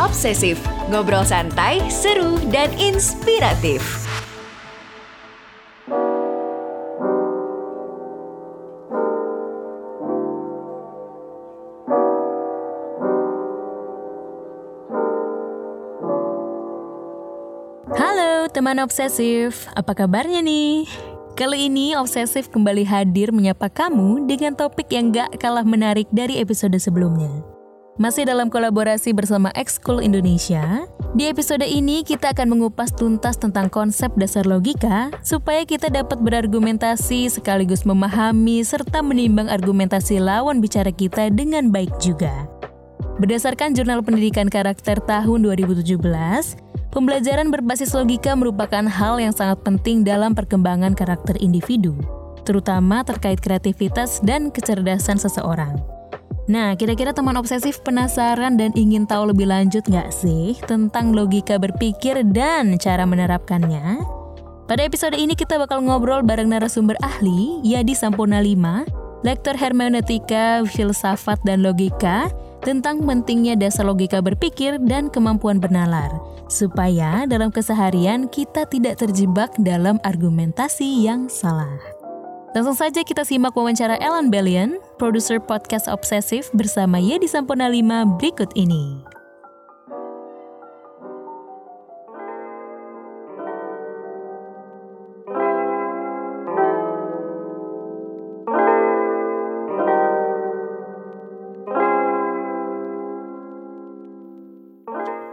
Obsesif, ngobrol santai, seru, dan inspiratif. Halo teman obsesif, apa kabarnya nih? Kali ini Obsesif kembali hadir menyapa kamu dengan topik yang gak kalah menarik dari episode sebelumnya. Masih dalam kolaborasi bersama X-School Indonesia, di episode ini kita akan mengupas tuntas tentang konsep dasar logika supaya kita dapat berargumentasi sekaligus memahami serta menimbang argumentasi lawan bicara kita dengan baik juga. Berdasarkan Jurnal Pendidikan Karakter tahun 2017, pembelajaran berbasis logika merupakan hal yang sangat penting dalam perkembangan karakter individu, terutama terkait kreativitas dan kecerdasan seseorang. Nah, kira-kira teman obsesif penasaran dan ingin tahu lebih lanjut nggak sih tentang logika berpikir dan cara menerapkannya? Pada episode ini kita bakal ngobrol bareng narasumber ahli, Yadi Sampurna 5, lektor hermeneutika, filsafat, dan logika, tentang pentingnya dasar logika berpikir dan kemampuan bernalar, supaya dalam keseharian kita tidak terjebak dalam argumentasi yang salah. Langsung saja kita simak wawancara Ellen Bellion, produser podcast Obsesif bersama Yedi Sampurna 5 berikut ini.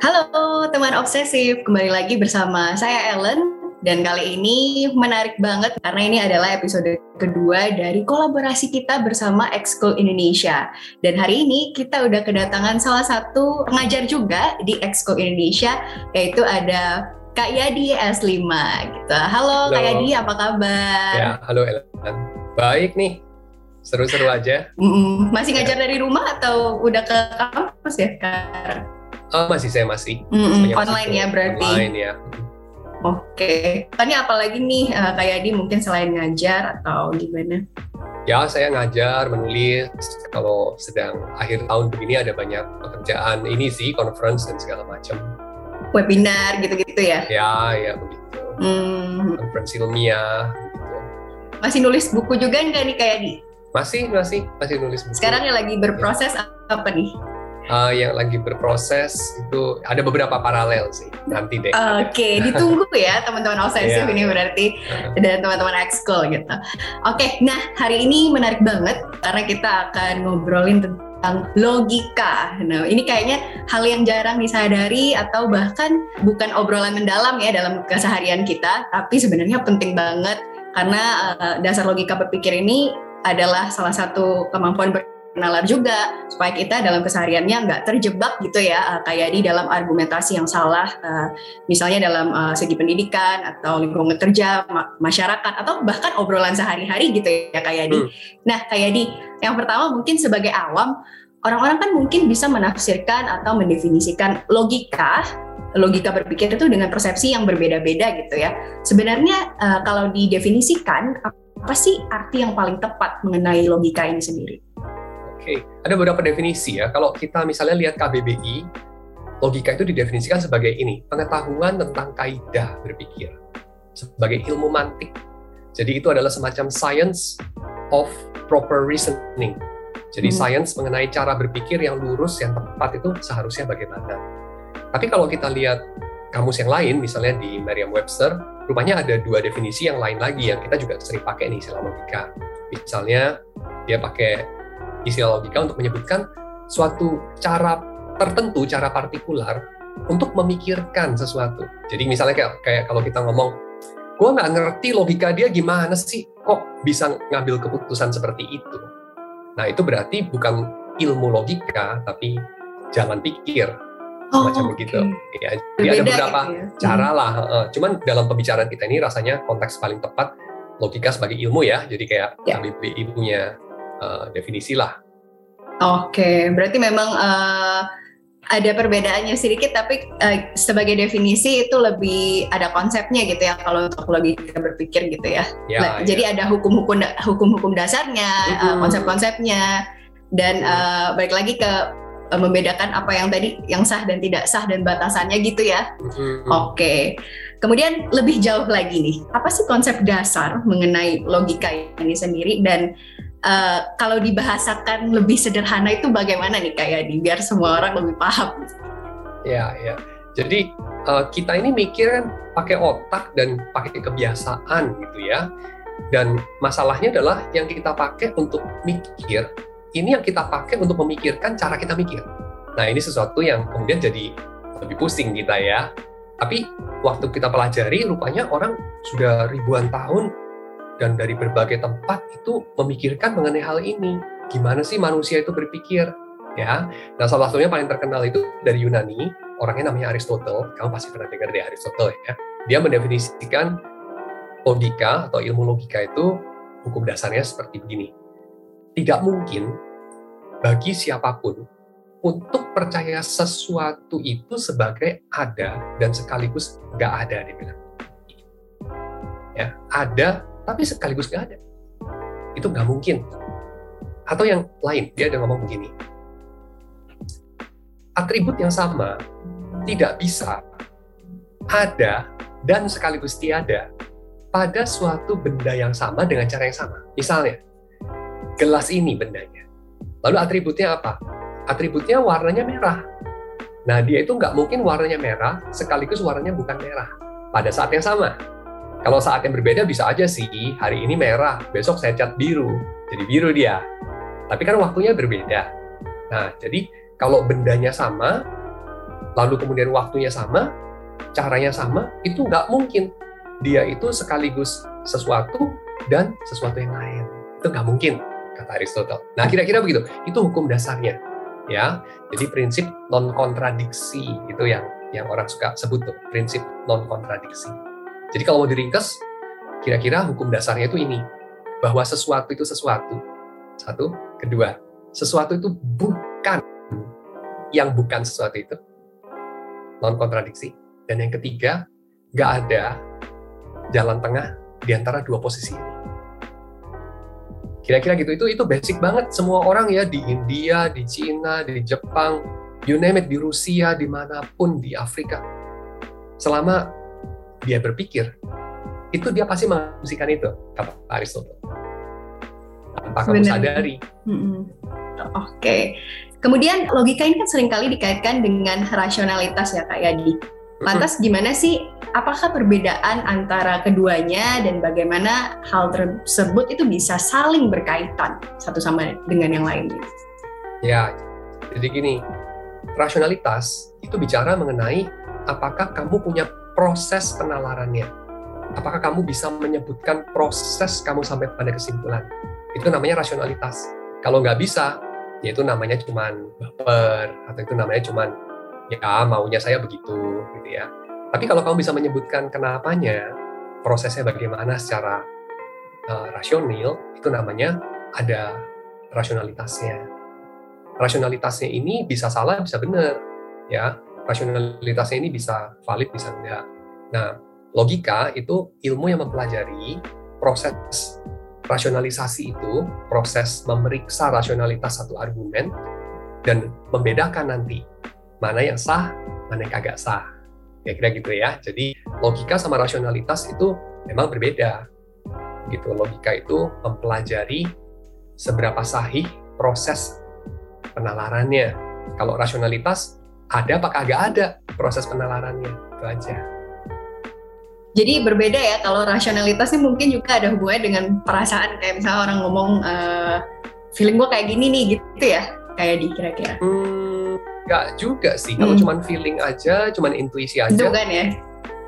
Halo teman obsesif, kembali lagi bersama saya Ellen dan kali ini menarik banget karena ini adalah episode kedua dari kolaborasi kita bersama Exco Indonesia. Dan hari ini kita udah kedatangan salah satu pengajar juga di Exco Indonesia, yaitu ada Kak Yadi S5 gitu. Halo, halo. Kak Yadi, apa kabar? Ya, halo Ellen. Baik nih, seru-seru aja. Mm-mm. Masih ngajar dari rumah atau udah ke kampus ya, Kak? Oh, masih, saya masih. Mm-mm. Online ya berarti? Online ya. Oke, tanya apalagi nih uh, kayak di mungkin selain ngajar atau gimana? Ya, saya ngajar, menulis. Kalau sedang akhir tahun begini ada banyak pekerjaan ini sih, conference dan segala macam. Webinar gitu-gitu ya? Ya, ya begitu. Hmm. Conference ilmiah. Gitu. Masih nulis buku juga nggak nih kayak di? Masih, masih, masih nulis buku. Sekarang yang lagi berproses ya. apa nih? Uh, yang lagi berproses itu ada beberapa paralel sih nanti deh. Oke, okay, ditunggu ya teman-teman obsesif yeah. ini berarti dan teman-teman ekskul gitu. Oke, okay, nah hari ini menarik banget karena kita akan ngobrolin tentang logika. Nah, ini kayaknya hal yang jarang disadari atau bahkan bukan obrolan mendalam ya dalam keseharian kita, tapi sebenarnya penting banget karena uh, dasar logika berpikir ini adalah salah satu kemampuan ber nalar juga supaya kita dalam kesehariannya nggak terjebak gitu ya uh, kayak di dalam argumentasi yang salah uh, misalnya dalam uh, segi pendidikan atau lingkungan kerja ma masyarakat atau bahkan obrolan sehari-hari gitu ya kayak di. Hmm. Nah kayak di yang pertama mungkin sebagai awam orang-orang kan mungkin bisa menafsirkan atau mendefinisikan logika logika berpikir itu dengan persepsi yang berbeda-beda gitu ya. Sebenarnya uh, kalau didefinisikan apa sih arti yang paling tepat mengenai logika ini sendiri? Okay. ada beberapa definisi ya. Kalau kita misalnya lihat KBBI, logika itu didefinisikan sebagai ini, pengetahuan tentang kaidah berpikir, sebagai ilmu mantik. Jadi itu adalah semacam science of proper reasoning. Jadi hmm. science mengenai cara berpikir yang lurus, yang tepat itu seharusnya bagaimana. Tapi kalau kita lihat kamus yang lain, misalnya di Merriam-Webster, rupanya ada dua definisi yang lain lagi yang kita juga sering pakai nih istilah logika. Misalnya dia pakai istilah logika untuk menyebutkan suatu cara tertentu, cara partikular untuk memikirkan sesuatu. Jadi misalnya kayak, kayak kalau kita ngomong, gue nggak ngerti logika dia gimana sih, kok bisa ngambil keputusan seperti itu. Nah itu berarti bukan ilmu logika, tapi jalan pikir. Oh, macam okay. begitu. Ya, jadi ada beberapa gitu ya? cara lah. Hmm. Cuman dalam pembicaraan kita ini rasanya konteks paling tepat logika sebagai ilmu ya. Jadi kayak yeah. KBBI punya uh, definisi lah. Oke, berarti memang uh, ada perbedaannya sedikit, tapi uh, sebagai definisi itu lebih ada konsepnya gitu ya kalau untuk logika berpikir gitu ya. ya nah, ya. Jadi ada hukum-hukum hukum-hukum dasarnya, uh, konsep-konsepnya, dan uh, balik lagi ke uh, membedakan apa yang tadi yang sah dan tidak sah dan batasannya gitu ya. Mhm. Oke. Kemudian lebih jauh lagi nih, apa sih konsep dasar mengenai logika ini sendiri dan uh, kalau dibahasakan lebih sederhana itu bagaimana nih kayak di biar semua orang lebih paham. Ya, ya. Jadi uh, kita ini mikir kan pakai otak dan pakai kebiasaan gitu ya. Dan masalahnya adalah yang kita pakai untuk mikir, ini yang kita pakai untuk memikirkan cara kita mikir. Nah ini sesuatu yang kemudian jadi lebih pusing kita ya. Tapi waktu kita pelajari, rupanya orang sudah ribuan tahun dan dari berbagai tempat itu memikirkan mengenai hal ini. Gimana sih manusia itu berpikir? Ya, nah salah satunya paling terkenal itu dari Yunani, orangnya namanya Aristotle. Kamu pasti pernah dengar dari Aristotle ya. Dia mendefinisikan logika atau ilmu logika itu hukum dasarnya seperti begini. Tidak mungkin bagi siapa pun untuk percaya sesuatu itu sebagai ada dan sekaligus nggak ada dia bilang. Ya, ada tapi sekaligus nggak ada. Itu nggak mungkin. Atau yang lain, dia ada ngomong begini. Atribut yang sama tidak bisa ada dan sekaligus tiada pada suatu benda yang sama dengan cara yang sama. Misalnya, gelas ini bendanya. Lalu atributnya apa? Atributnya warnanya merah. Nah, dia itu nggak mungkin warnanya merah sekaligus warnanya bukan merah pada saat yang sama. Kalau saat yang berbeda bisa aja sih, hari ini merah, besok saya cat biru, jadi biru dia. Tapi kan waktunya berbeda. Nah, jadi kalau bendanya sama, lalu kemudian waktunya sama, caranya sama, itu nggak mungkin dia itu sekaligus sesuatu dan sesuatu yang lain. Itu nggak mungkin, kata Aristotle. Nah, kira-kira begitu. Itu hukum dasarnya. ya. Jadi prinsip non kontradiksi itu yang yang orang suka sebut tuh, prinsip non kontradiksi. Jadi kalau mau diringkas, kira-kira hukum dasarnya itu ini, bahwa sesuatu itu sesuatu. Satu, kedua, sesuatu itu bukan yang bukan sesuatu itu, non kontradiksi. Dan yang ketiga, nggak ada jalan tengah di antara dua posisi ini. Kira-kira gitu, itu itu basic banget. Semua orang ya di India, di Cina, di Jepang, you name it, di Rusia, di mana pun, di Afrika. Selama dia berpikir, itu dia pasti mengasumsikan itu, kata Aristotle. Tanpa kamu sadari. Mm-mm. Oke. Kemudian logika ini kan sering kali dikaitkan dengan rasionalitas ya Kak Yadi. Lantas gimana sih? Apakah perbedaan antara keduanya dan bagaimana hal tersebut itu bisa saling berkaitan satu sama dengan yang lain? Ya, jadi gini, rasionalitas itu bicara mengenai apakah kamu punya proses penalarannya. Apakah kamu bisa menyebutkan proses kamu sampai pada kesimpulan. Itu namanya rasionalitas. Kalau nggak bisa, ya itu namanya cuman baper, atau itu namanya cuman ya maunya saya begitu, gitu ya. Tapi kalau kamu bisa menyebutkan kenapanya, prosesnya bagaimana secara uh, rasional, itu namanya ada rasionalitasnya rasionalitasnya ini bisa salah, bisa benar, ya. Rasionalitasnya ini bisa valid, bisa enggak. Nah, logika itu ilmu yang mempelajari proses rasionalisasi itu, proses memeriksa rasionalitas satu argumen dan membedakan nanti mana yang sah, mana yang kagak sah. Kira-kira gitu ya. Jadi logika sama rasionalitas itu memang berbeda. Gitu. Logika itu mempelajari seberapa sahih proses penalarannya. Kalau rasionalitas ada apa kagak ada proses penalarannya itu aja. Jadi berbeda ya kalau rasionalitas ini mungkin juga ada hubungannya dengan perasaan kayak misalnya orang ngomong eh, feeling gue kayak gini nih gitu ya kayak di kira-kira. Hmm, nggak juga sih. Kalau Hmm. cuman feeling aja, cuman intuisi aja, Itu kan ya.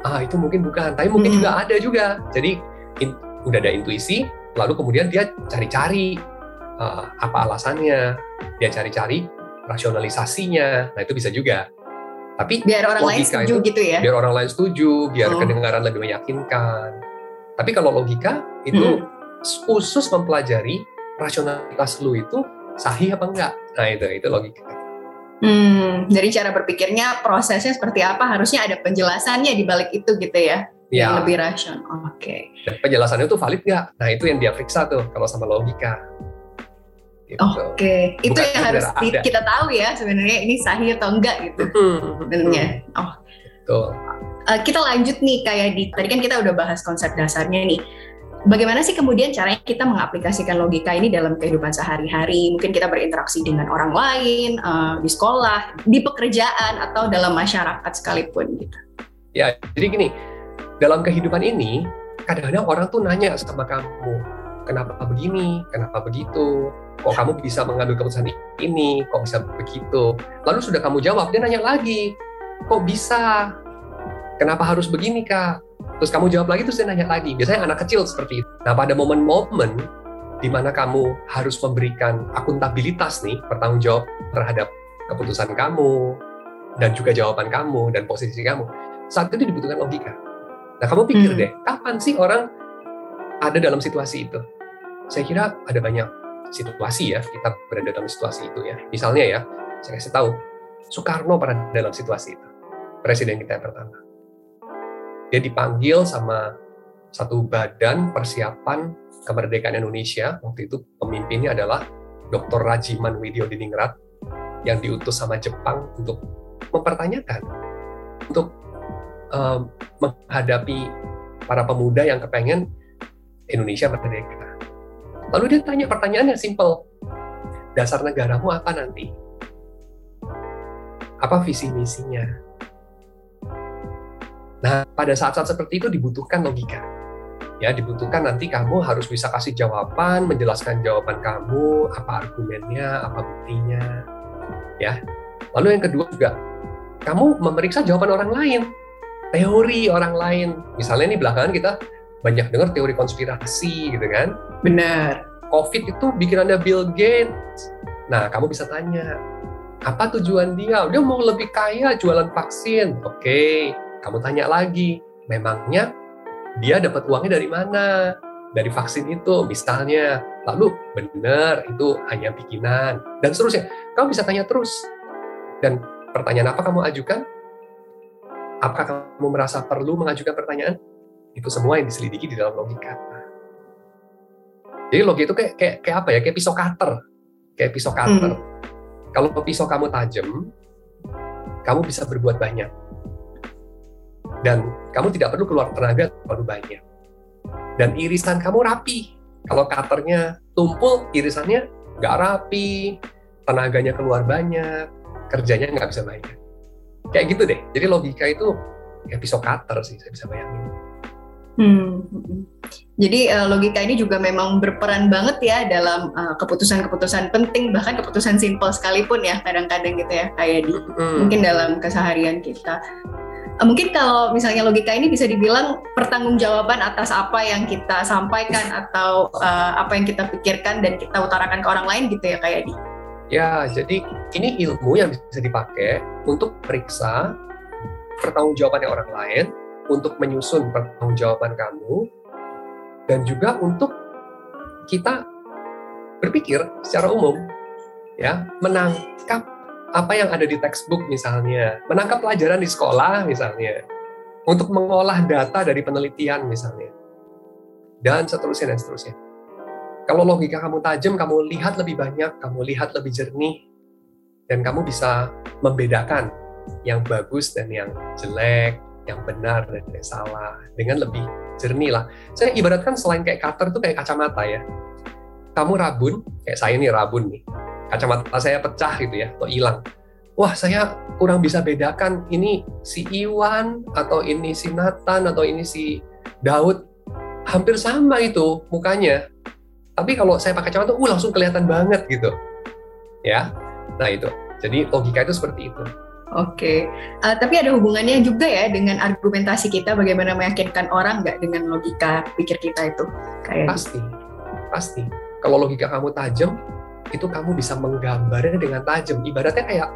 ah itu mungkin bukan. Tapi mungkin Hmm. juga ada juga. Jadi in- udah ada intuisi, lalu kemudian dia cari-cari uh, apa alasannya, dia cari-cari rasionalisasinya. Nah itu bisa juga. Tapi Biar orang lain setuju itu gitu ya. biar orang lain setuju, biar Oh. kedengaran lebih meyakinkan. Tapi kalau logika itu Hmm. khusus mempelajari rasionalitas lu itu sahih apa enggak. Nah itu itu logika. Hmm, dari cara berpikirnya prosesnya seperti apa harusnya ada penjelasannya di balik itu gitu ya. Yang Ya, lebih rasional. Oke. dan penjelasannya itu valid nggak? Nah itu yang dia periksa tuh kalau sama logika. Gitu. Oke, okay. itu Bukan yang harus sekedar ada. kita tahu ya sebenarnya ini sahih atau enggak gitu sebenarnya. Oh, Betul. Eh, kita lanjut nih kayak di tadi kan kita udah bahas konsep dasarnya nih. Bagaimana sih kemudian caranya kita mengaplikasikan logika ini dalam kehidupan sehari-hari? Mungkin kita berinteraksi dengan orang lain eh, di sekolah, di pekerjaan atau dalam masyarakat sekalipun gitu. Ya, jadi gini, dalam kehidupan ini kadang-kadang orang tuh nanya sama kamu, kenapa begini, kenapa begitu, kok kamu bisa mengambil keputusan ini, kok bisa begitu. Lalu sudah kamu jawab, dia nanya lagi, kok bisa, kenapa harus begini kak? Terus kamu jawab lagi, terus dia nanya lagi. Biasanya anak kecil seperti itu. Nah, pada momen-momen di mana kamu harus memberikan akuntabilitas nih, bertanggung jawab terhadap keputusan kamu, dan juga jawaban kamu, dan posisi kamu, saat itu dibutuhkan logika. Nah, kamu pikir Hmm. deh, kapan sih orang ada dalam situasi itu? Saya kira ada banyak situasi ya, kita berada dalam situasi itu ya. Misalnya ya, saya kasih tahu, Soekarno pernah dalam situasi itu. Presiden kita yang pertama. Dia dipanggil sama satu badan persiapan kemerdekaan Indonesia. Waktu itu pemimpinnya adalah Dr. Rajiman Widyodiningrat yang diutus sama Jepang untuk mempertanyakan, untuk um, menghadapi para pemuda yang kepengen Indonesia merdeka. Lalu dia tanya pertanyaan yang simple, dasar negaramu apa nanti? Apa visi misinya? Nah, pada saat-saat seperti itu dibutuhkan logika. Ya, dibutuhkan nanti kamu harus bisa kasih jawaban, menjelaskan jawaban kamu, apa argumennya, apa buktinya. Ya. Lalu yang kedua juga, kamu memeriksa jawaban orang lain, teori orang lain. Misalnya nih belakangan kita banyak dengar teori konspirasi gitu kan. Benar. COVID itu bikinannya Bill Gates. Nah, kamu bisa tanya, apa tujuan dia? Dia mau lebih kaya jualan vaksin. Oke, kamu tanya lagi, memangnya dia dapat uangnya dari mana? Dari vaksin itu, misalnya. Lalu, benar, itu hanya bikinan. Dan seterusnya. Kamu bisa tanya terus. Dan pertanyaan apa kamu ajukan? Apakah kamu merasa perlu mengajukan pertanyaan? Itu semua yang diselidiki di dalam logika. Jadi logika itu kayak, kayak, kayak apa ya? Kayak pisau cutter. Kayak pisau cutter. Kalau pisau kamu tajam, kamu bisa berbuat banyak. Dan kamu tidak perlu keluar tenaga terlalu banyak. Dan irisan kamu rapi. Kalau cutternya tumpul, irisannya nggak rapi, tenaganya keluar banyak, kerjanya nggak bisa banyak. Kayak gitu deh. Jadi logika itu kayak pisau cutter sih, saya bisa bayangin. Hmm. Jadi uh, logika ini juga memang berperan banget ya dalam uh, keputusan-keputusan penting bahkan keputusan simpel sekalipun ya kadang-kadang gitu ya kayak di Hmm. mungkin dalam keseharian kita. Uh, mungkin kalau misalnya logika ini bisa dibilang pertanggungjawaban atas apa yang kita sampaikan atau uh, apa yang kita pikirkan dan kita utarakan ke orang lain gitu ya kayak di. Ya, jadi ini ilmu yang bisa dipakai untuk periksa pertanggungjawabannya orang lain, untuk menyusun pertanggungjawaban kamu, dan juga untuk kita berpikir secara umum, ya, menangkap apa yang ada di textbook misalnya, menangkap pelajaran di sekolah misalnya, untuk mengolah data dari penelitian misalnya, dan seterusnya dan seterusnya. Kalau logika kamu tajam, kamu lihat lebih banyak, kamu lihat lebih jernih, dan kamu bisa membedakan yang bagus dan yang jelek, yang benar dan yang salah, dengan lebih jernih lah. Saya ibaratkan selain kayak cutter tuh kayak kacamata ya. Kamu rabun, kayak saya nih rabun nih, kacamata saya pecah gitu ya, atau hilang. Wah, saya kurang bisa bedakan ini si Iwan, atau ini si Nathan, atau ini si Daud. Hampir sama itu mukanya, tapi kalau saya pakai kacamata, uh langsung kelihatan banget gitu. Ya, nah itu. Jadi logika itu seperti itu. Oke, Uh, tapi ada hubungannya juga ya dengan argumentasi kita bagaimana meyakinkan orang nggak dengan logika pikir kita itu kayak gitu. Pasti, pasti. Kalau logika kamu tajam, itu kamu bisa menggambarnya dengan tajam. Ibaratnya kayak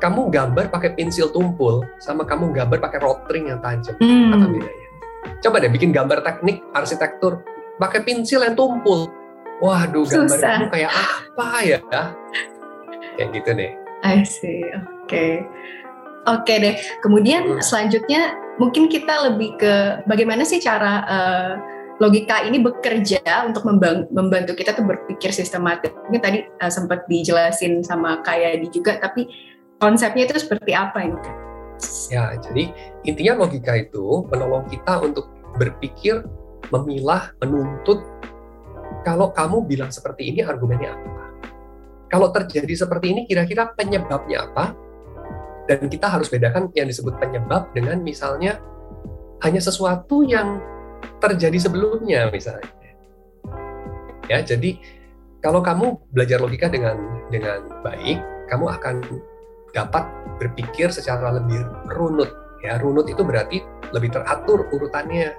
kamu gambar pakai pensil tumpul, sama kamu gambar pakai rotring yang tajam. Hmm. Apa bedanya? Coba deh bikin gambar teknik arsitektur pakai pensil yang tumpul. Waduh, gambar Susah. kamu kayak apa ya? Kayak gitu deh. I see. Oke. Oke deh. Kemudian Hmm. selanjutnya mungkin kita lebih ke bagaimana sih cara eh, logika ini bekerja untuk membantu kita tuh berpikir sistematis. Ini tadi uh, sempat dijelasin sama kayak di juga, tapi konsepnya itu seperti apa ini? Ya, jadi intinya logika itu menolong kita untuk berpikir, memilah, menuntut. Kalau kamu bilang seperti ini, argumennya apa? Kalau terjadi seperti ini, kira-kira penyebabnya apa? Dan kita harus bedakan yang disebut penyebab dengan misalnya hanya sesuatu yang terjadi sebelumnya misalnya. Ya, jadi kalau kamu belajar logika dengan dengan baik, kamu akan dapat berpikir secara lebih runut. Ya, runut itu berarti lebih teratur urutannya.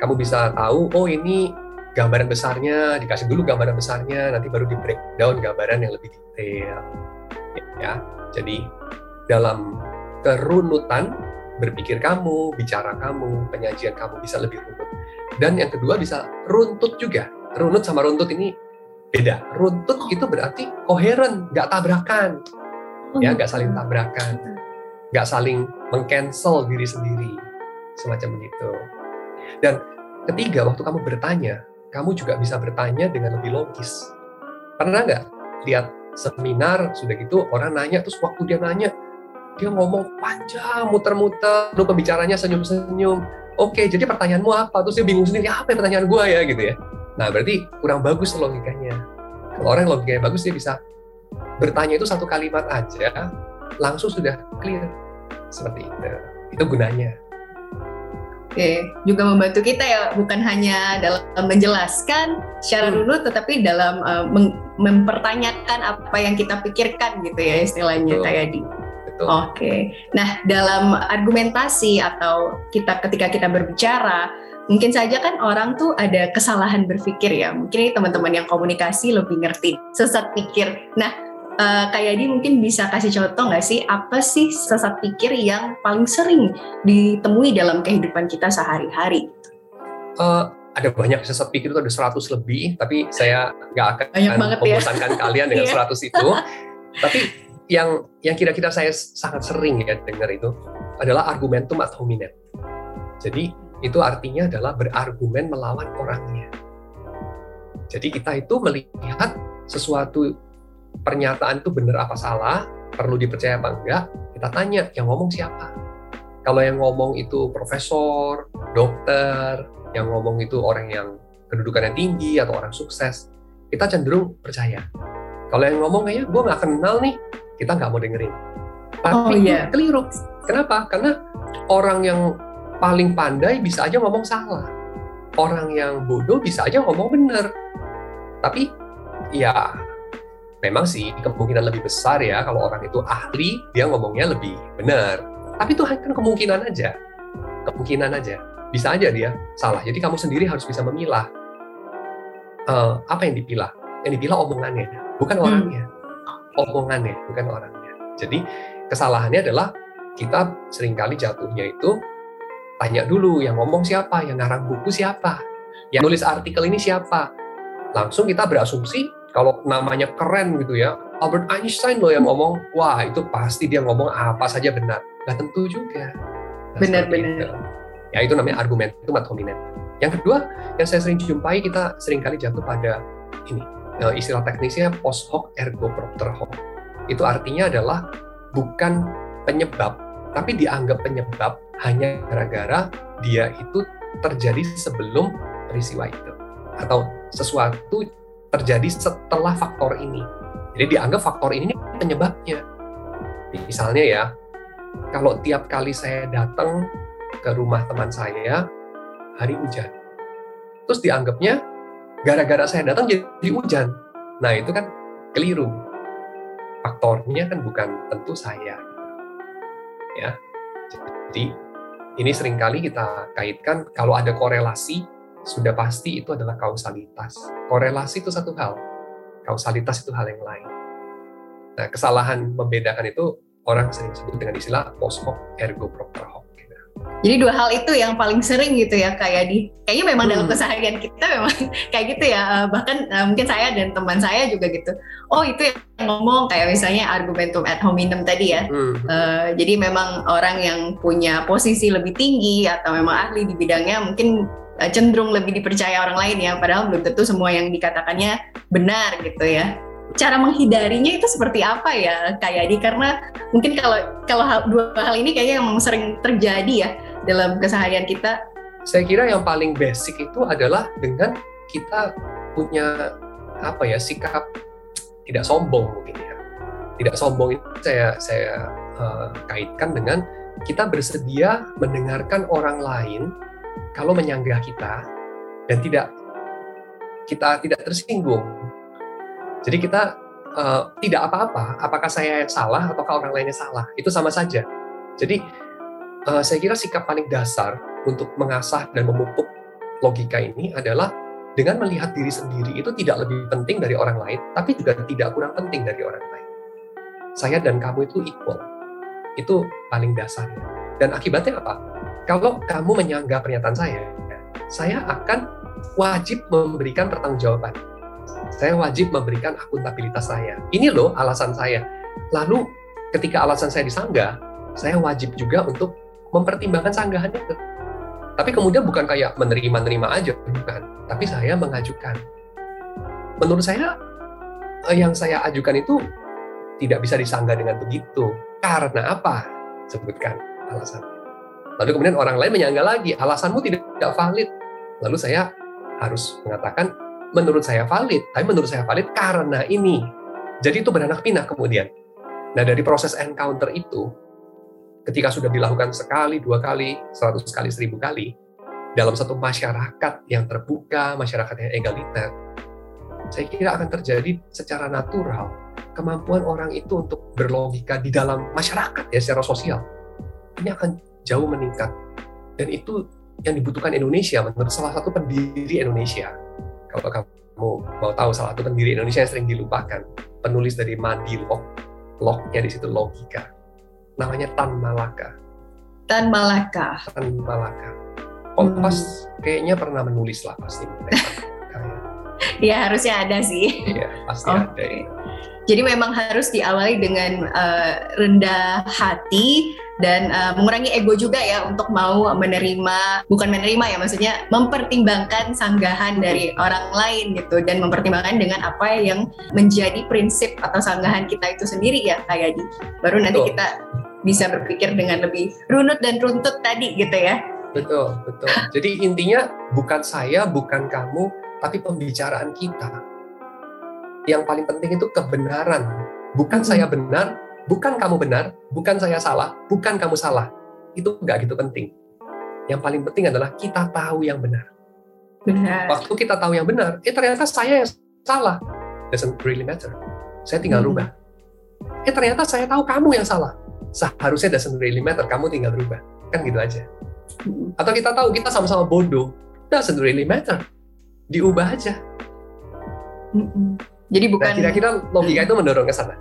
Kamu bisa tahu, oh ini gambaran besarnya, dikasih dulu gambaran besarnya, nanti baru di breakdown gambaran yang lebih detail. Ya, jadi dalam kerunutan berpikir kamu, bicara kamu, penyajian kamu bisa lebih runut. Dan yang kedua bisa runtut juga. Runut sama runtut ini beda. Runtut itu berarti koheren, nggak tabrakan. Ya, nggak saling tabrakan. Nggak saling mengcancel diri sendiri. Semacam itu. Dan ketiga, waktu kamu bertanya, kamu juga bisa bertanya dengan lebih logis. Pernah nggak lihat seminar, sudah gitu orang nanya, terus waktu dia nanya, dia ngomong panjang, muter-muter, lalu pembicaranya senyum-senyum. Oke, jadi pertanyaanmu apa? Terus dia bingung sendiri, apa pertanyaan gue ya gitu ya. Nah, berarti kurang bagus logikanya. Kalau orang yang logikanya bagus, dia bisa bertanya itu satu kalimat aja, langsung sudah clear. Seperti itu. Itu gunanya. Oke, juga membantu kita ya, bukan hanya dalam menjelaskan secara hmm. runut, tetapi dalam uh, mempertanyakan apa yang kita pikirkan gitu ya istilahnya, kayak di Betul. Oke. Nah, dalam argumentasi atau kita ketika kita berbicara, mungkin saja kan orang tuh ada kesalahan berpikir ya. Mungkin teman-teman yang komunikasi lebih ngerti sesat pikir. Nah, uh, kayak di mungkin bisa kasih contoh nggak sih apa sih sesat pikir yang paling sering ditemui dalam kehidupan kita sehari-hari? Uh, ada banyak sesat pikir itu ada 100 lebih, tapi saya nggak akan ya. membosankan ya. kalian dengan 100 iya. itu. tapi yang yang kira-kira saya sangat sering ya dengar itu adalah argumentum ad hominem. Jadi itu artinya adalah berargumen melawan orangnya. Jadi kita itu melihat sesuatu pernyataan itu benar apa salah, perlu dipercaya apa enggak, kita tanya yang ngomong siapa. Kalau yang ngomong itu profesor, dokter, yang ngomong itu orang yang kedudukannya tinggi atau orang sukses, kita cenderung percaya. Kalau yang ngomong kayaknya gue nggak kenal nih, kita nggak mau dengerin. Tapi oh, iya. keliru. Kenapa? Karena orang yang paling pandai bisa aja ngomong salah. Orang yang bodoh bisa aja ngomong benar. Tapi ya memang sih kemungkinan lebih besar ya kalau orang itu ahli dia ngomongnya lebih benar. Tapi itu kan kemungkinan aja. Kemungkinan aja. Bisa aja dia salah. Jadi kamu sendiri harus bisa memilah uh, apa yang dipilah. Yang dipilah omongannya, bukan hmm. Omongannya, bukan orangnya. Jadi kesalahannya adalah kita sering kali jatuhnya itu tanya dulu yang ngomong siapa, yang ngarang buku siapa, yang nulis artikel ini siapa. Langsung kita berasumsi kalau namanya keren gitu ya, Albert Einstein loh yang ngomong, wah itu pasti dia ngomong apa saja benar. Gak tentu juga. Nah, Benar-benar. Ya itu namanya argumen itu ad hominem. Yang kedua, yang saya sering jumpai kita sering kali jatuh pada ini istilah teknisnya post hoc ergo propter hoc. Itu artinya adalah bukan penyebab, tapi dianggap penyebab hanya gara-gara dia itu terjadi sebelum peristiwa itu atau sesuatu terjadi setelah faktor ini. Jadi dianggap faktor ini penyebabnya. Misalnya ya, kalau tiap kali saya datang ke rumah teman saya hari hujan, terus dianggapnya gara-gara saya datang jadi hujan. Nah itu kan keliru. Faktornya kan bukan tentu saya. Ya, jadi ini sering kali kita kaitkan kalau ada korelasi sudah pasti itu adalah kausalitas. Korelasi itu satu hal, kausalitas itu hal yang lain. Nah, kesalahan membedakan itu orang sering sebut dengan istilah post hoc ergo propter hoc. Jadi dua hal itu yang paling sering gitu ya kayak di kayaknya memang hmm. dalam keseharian kita memang kayak gitu ya uh, bahkan uh, mungkin saya dan teman saya juga gitu. Oh itu yang ngomong kayak misalnya argumentum ad hominem tadi ya. Hmm. Uh, jadi memang orang yang punya posisi lebih tinggi atau memang ahli di bidangnya mungkin cenderung lebih dipercaya orang lain ya padahal belum tentu semua yang dikatakannya benar gitu ya cara menghindarinya itu seperti apa ya kayak di karena mungkin kalau kalau hal, dua hal ini kayaknya yang sering terjadi ya dalam keseharian kita. Saya kira yang paling basic itu adalah dengan kita punya apa ya sikap tidak sombong mungkin ya. Tidak sombong itu saya saya uh, kaitkan dengan kita bersedia mendengarkan orang lain kalau menyanggah kita dan tidak kita tidak tersinggung jadi kita uh, tidak apa-apa, apakah saya yang salah ataukah orang lainnya salah, itu sama saja. Jadi uh, saya kira sikap paling dasar untuk mengasah dan memupuk logika ini adalah dengan melihat diri sendiri itu tidak lebih penting dari orang lain, tapi juga tidak kurang penting dari orang lain. Saya dan kamu itu equal. Itu paling dasarnya. Dan akibatnya apa? Kalau kamu menyanggah pernyataan saya, saya akan wajib memberikan pertanggungjawaban saya wajib memberikan akuntabilitas saya. Ini loh alasan saya. Lalu ketika alasan saya disanggah, saya wajib juga untuk mempertimbangkan sanggahan itu. Tapi kemudian bukan kayak menerima-nerima aja, bukan. Tapi saya mengajukan. Menurut saya, eh, yang saya ajukan itu tidak bisa disanggah dengan begitu. Karena apa? Sebutkan alasan. Lalu kemudian orang lain menyanggah lagi, alasanmu tidak valid. Lalu saya harus mengatakan, menurut saya valid, tapi menurut saya valid karena ini. Jadi itu beranak pinah kemudian. Nah dari proses encounter itu, ketika sudah dilakukan sekali, dua kali, seratus kali, seribu kali, dalam satu masyarakat yang terbuka, masyarakat yang egaliter, saya kira akan terjadi secara natural kemampuan orang itu untuk berlogika di dalam masyarakat ya secara sosial ini akan jauh meningkat dan itu yang dibutuhkan Indonesia menurut salah satu pendiri Indonesia kalau kamu mau tahu salah satu pendiri Indonesia yang sering dilupakan, penulis dari Mandi Lok, Loknya di situ logika. Namanya Tan Malaka. Tan Malaka. Tan Malaka. Kompas hmm. kayaknya pernah menulis lah pasti. ya harusnya ada sih. Iya pasti okay. ada. Ya. Jadi memang harus diawali dengan uh, rendah hati dan uh, mengurangi ego juga ya untuk mau menerima bukan menerima ya maksudnya mempertimbangkan sanggahan dari orang lain gitu dan mempertimbangkan dengan apa yang menjadi prinsip atau sanggahan kita itu sendiri ya kayak di baru nanti kita bisa berpikir dengan lebih runut dan runtut tadi gitu ya. Betul, betul. Jadi intinya bukan saya, bukan kamu, tapi pembicaraan kita yang paling penting itu kebenaran. Bukan hmm. saya benar, bukan kamu benar, bukan saya salah, bukan kamu salah. Itu nggak gitu penting. Yang paling penting adalah kita tahu yang benar. Benar. Waktu kita tahu yang benar, eh ternyata saya yang salah. Doesn't really matter. Saya tinggal hmm. rubah. Eh ternyata saya tahu kamu yang salah. Seharusnya doesn't really matter, kamu tinggal rubah. Kan gitu aja. Hmm. Atau kita tahu kita sama-sama bodoh, doesn't really matter. Diubah aja. Hmm. Jadi bukan nah, kira-kira logika itu mendorong ke sana.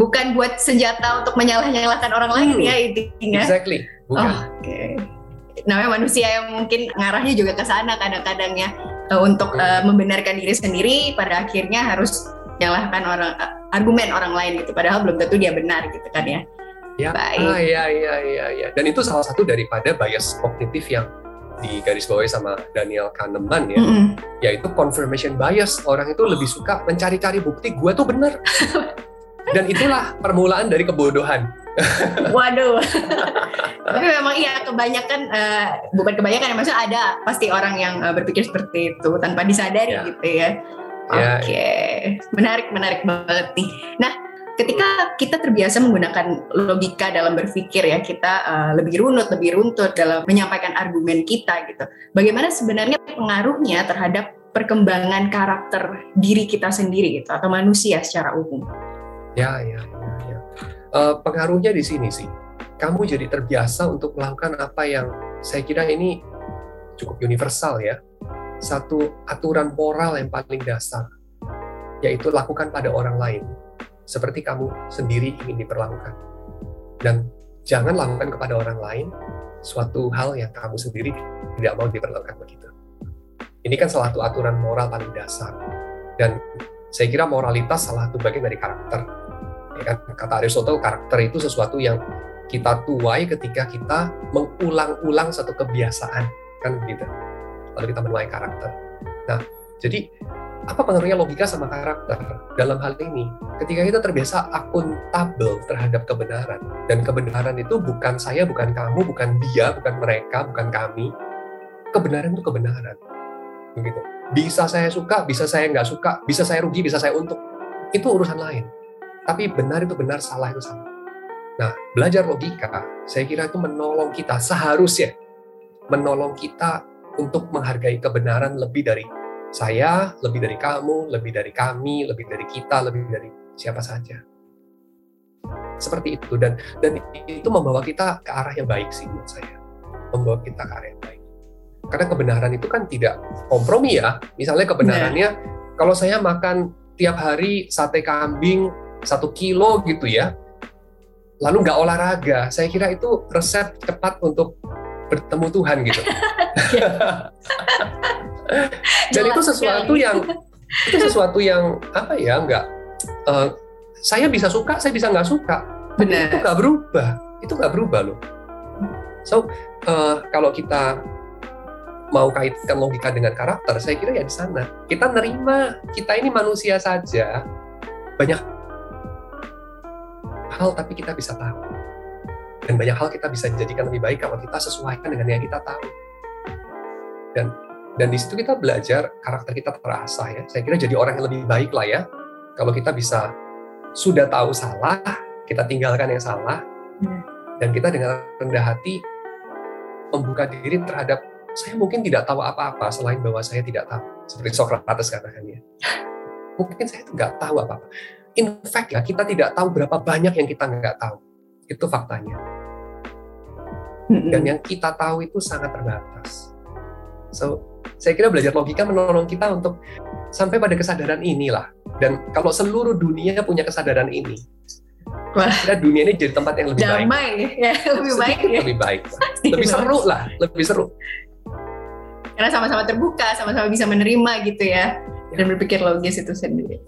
Bukan buat senjata untuk menyalah-nyalahkan orang lain hmm. ya intinya. Exactly. Bukan. Oh, Oke. Okay. Namanya manusia yang mungkin ngarahnya juga ke sana kadang-kadang ya uh, untuk hmm. uh, membenarkan diri sendiri pada akhirnya harus menyalahkan orang uh, argumen orang lain gitu padahal belum tentu dia benar gitu kan ya. Ya, Baik. Ah, ya, ya, ya, ya. Dan itu salah satu daripada bias kognitif yang di garis bawah sama Daniel Kahneman ya, mm -hmm. yaitu confirmation bias. Orang itu lebih suka mencari-cari bukti gue tuh bener. Dan itulah permulaan dari kebodohan. Waduh. Tapi memang iya kebanyakan uh, bukan kebanyakan ya maksudnya ada pasti orang yang uh, berpikir seperti itu tanpa disadari yeah. gitu ya. ya Oke, okay. menarik menarik banget nih. Nah, ketika kita terbiasa menggunakan logika dalam berpikir ya kita uh, lebih runut lebih runtut dalam menyampaikan argumen kita gitu bagaimana sebenarnya pengaruhnya terhadap perkembangan karakter diri kita sendiri gitu atau manusia secara umum ya ya ya. Uh, pengaruhnya di sini sih kamu jadi terbiasa untuk melakukan apa yang saya kira ini cukup universal ya satu aturan moral yang paling dasar yaitu lakukan pada orang lain seperti kamu sendiri ingin diperlakukan. Dan jangan lakukan kepada orang lain suatu hal yang kamu sendiri tidak mau diperlakukan begitu. Ini kan salah satu aturan moral paling dasar. Dan saya kira moralitas salah satu bagian dari karakter. Kan, kata Aristotle, karakter itu sesuatu yang kita tuai ketika kita mengulang-ulang satu kebiasaan, kan begitu. lalu kita menuai karakter. Nah, jadi apa pengaruhnya logika sama karakter dalam hal ini? Ketika kita terbiasa akuntabel terhadap kebenaran, dan kebenaran itu bukan saya, bukan kamu, bukan dia, bukan mereka, bukan kami. Kebenaran itu kebenaran. Begitu. Bisa saya suka, bisa saya nggak suka, bisa saya rugi, bisa saya untung. Itu urusan lain. Tapi benar itu benar, salah itu salah. Nah, belajar logika, saya kira itu menolong kita seharusnya menolong kita untuk menghargai kebenaran lebih dari saya, lebih dari kamu, lebih dari kami, lebih dari kita, lebih dari siapa saja. Seperti itu dan dan itu membawa kita ke arah yang baik sih menurut saya. Membawa kita ke arah yang baik. Karena kebenaran itu kan tidak kompromi ya. Misalnya kebenarannya nah. kalau saya makan tiap hari sate kambing satu kilo gitu ya, lalu nggak olahraga, saya kira itu resep cepat untuk bertemu Tuhan gitu. Dan itu sesuatu yang itu sesuatu yang apa ya nggak uh, saya bisa suka saya bisa nggak suka. Benar. itu nggak berubah. Itu nggak berubah loh. So uh, kalau kita mau kaitkan logika dengan karakter saya kira ya di sana. Kita nerima kita ini manusia saja. Banyak hal tapi kita bisa tahu dan banyak hal kita bisa jadikan lebih baik kalau kita sesuaikan dengan yang kita tahu dan dan di situ kita belajar karakter kita terasa ya. Saya kira jadi orang yang lebih baik lah ya. Kalau kita bisa sudah tahu salah, kita tinggalkan yang salah, hmm. dan kita dengan rendah hati membuka diri terhadap saya mungkin tidak tahu apa-apa selain bahwa saya tidak tahu. Seperti Socrates katakan ya. Mungkin saya nggak tahu apa-apa. In fact ya, kita tidak tahu berapa banyak yang kita nggak tahu. Itu faktanya. Dan yang kita tahu itu sangat terbatas. So, saya kira belajar logika menolong kita untuk sampai pada kesadaran inilah. Dan kalau seluruh dunia punya kesadaran ini, Wah. kira dunia ini jadi tempat yang lebih Damai, baik. ya, lebih baik. Ya. Lebih baik. Lebih seru lah, lebih seru. Karena sama-sama terbuka, sama-sama bisa menerima gitu ya, ya. dan berpikir logis itu sendiri.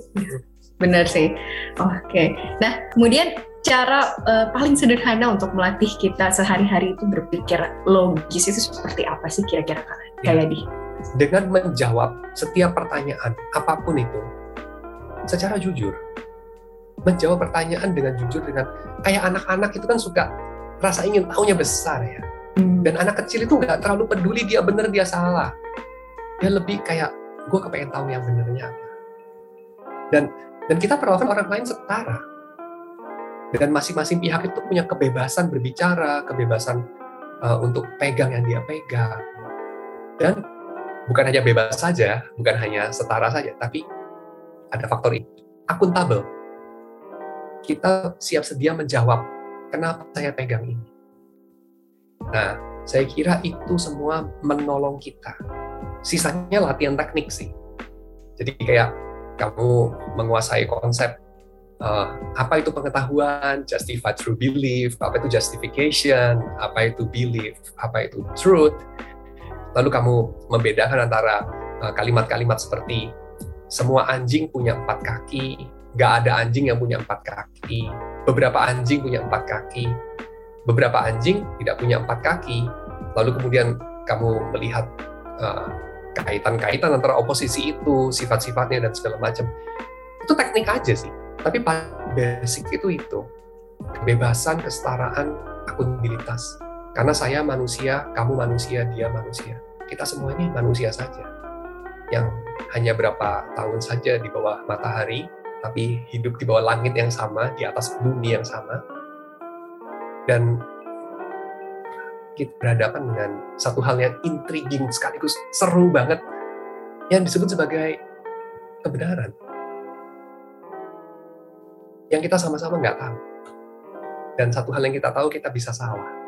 Benar sih. Oke. Okay. Nah, kemudian cara uh, paling sederhana untuk melatih kita sehari-hari itu berpikir logis itu seperti apa sih kira-kira kayak ya. di? dengan menjawab setiap pertanyaan apa pun itu secara jujur. Menjawab pertanyaan dengan jujur dengan kayak anak-anak itu kan suka rasa ingin tahunya besar ya. Hmm. Dan anak kecil itu nggak terlalu peduli dia benar dia salah. Dia lebih kayak gue kepengen tahu yang benernya apa. Dan dan kita perlakukan orang lain setara. Dan masing-masing pihak itu punya kebebasan berbicara, kebebasan uh, untuk pegang yang dia pegang. Dan bukan hanya bebas saja, bukan hanya setara saja, tapi ada faktor ini. Akuntabel. Kita siap sedia menjawab, kenapa saya pegang ini. Nah, saya kira itu semua menolong kita. Sisanya latihan teknik sih. Jadi kayak kamu menguasai konsep uh, apa itu pengetahuan, justified through belief, apa itu justification, apa itu belief, apa itu truth. Lalu kamu membedakan antara uh, kalimat-kalimat seperti semua anjing punya empat kaki, gak ada anjing yang punya empat kaki, beberapa anjing punya empat kaki, beberapa anjing tidak punya empat kaki, lalu kemudian kamu melihat uh, kaitan-kaitan antara oposisi itu, sifat-sifatnya dan segala macam. Itu teknik aja sih, tapi basic itu itu kebebasan, kesetaraan, akuntabilitas karena saya manusia, kamu manusia, dia manusia. Kita semuanya manusia saja. Yang hanya berapa tahun saja di bawah matahari, tapi hidup di bawah langit yang sama, di atas bumi yang sama. Dan kita berhadapan dengan satu hal yang intriguing sekaligus seru banget yang disebut sebagai kebenaran. Yang kita sama-sama nggak tahu. Dan satu hal yang kita tahu kita bisa salah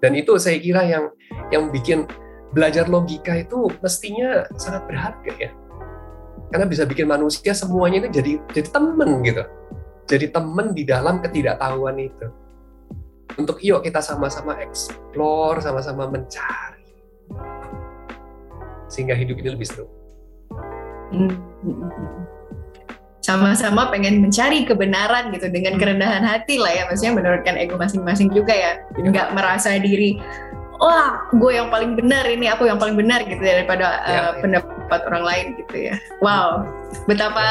dan itu saya kira yang yang bikin belajar logika itu mestinya sangat berharga ya. Karena bisa bikin manusia semuanya itu jadi jadi temen gitu. Jadi temen di dalam ketidaktahuan itu. Untuk yuk kita sama-sama explore, sama-sama mencari. Sehingga hidup ini lebih seru. Hmm, sama-sama pengen mencari kebenaran gitu dengan hmm. kerendahan hati lah ya maksudnya menurunkan ego masing-masing juga ya iya. nggak merasa diri wah gue yang paling benar ini aku yang paling benar gitu daripada Ya, uh, ya. Pendapat orang lain gitu ya wow betapa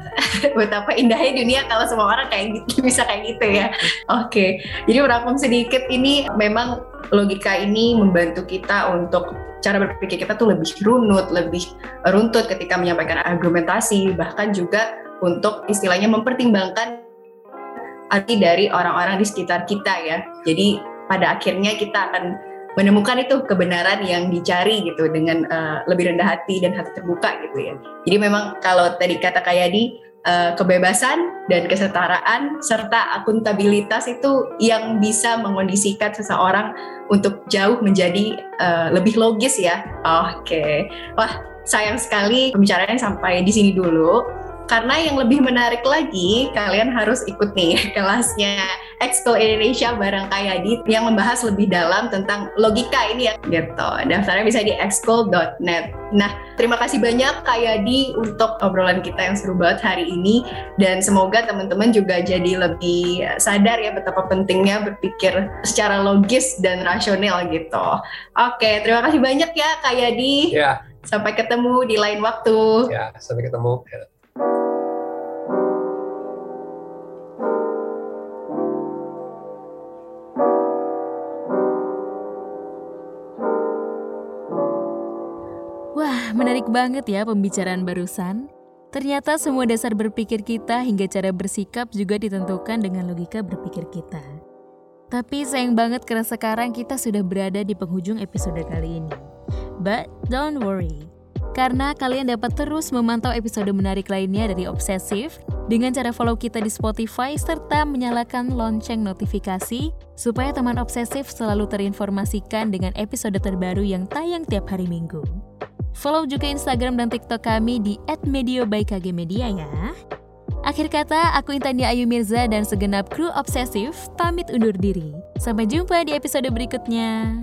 betapa indahnya dunia kalau semua orang kayak gitu bisa kayak gitu ya oke jadi merangkum sedikit ini memang logika ini membantu kita untuk cara berpikir kita tuh lebih runut lebih runtut ketika menyampaikan argumentasi bahkan juga untuk istilahnya mempertimbangkan arti dari orang-orang di sekitar kita ya. Jadi pada akhirnya kita akan menemukan itu kebenaran yang dicari gitu dengan uh, lebih rendah hati dan hati terbuka gitu ya. Jadi memang kalau tadi kata Kayadi uh, kebebasan dan kesetaraan serta akuntabilitas itu yang bisa mengondisikan seseorang untuk jauh menjadi uh, lebih logis ya. Oke. Wah, sayang sekali pembicaraannya sampai di sini dulu karena yang lebih menarik lagi kalian harus ikut nih kelasnya Exco Indonesia bareng Kayadi yang membahas lebih dalam tentang logika ini ya. Gitu. Daftarnya bisa di exco.net nah terima kasih banyak Kayadi untuk obrolan kita yang seru banget hari ini. Dan semoga teman-teman juga jadi lebih sadar ya betapa pentingnya berpikir secara logis dan rasional gitu. Oke terima kasih banyak ya Kayadi Ya, sampai ketemu di lain waktu. Ya, sampai ketemu. Menarik banget ya pembicaraan barusan. Ternyata semua dasar berpikir kita hingga cara bersikap juga ditentukan dengan logika berpikir kita. Tapi sayang banget karena sekarang kita sudah berada di penghujung episode kali ini. But don't worry, karena kalian dapat terus memantau episode menarik lainnya dari Obsesif dengan cara follow kita di Spotify serta menyalakan lonceng notifikasi supaya teman obsesif selalu terinformasikan dengan episode terbaru yang tayang tiap hari Minggu. Follow juga Instagram dan TikTok kami di @medio_by_kg_media ya. Akhir kata, aku Intania Ayu Mirza dan segenap kru obsesif pamit undur diri. Sampai jumpa di episode berikutnya.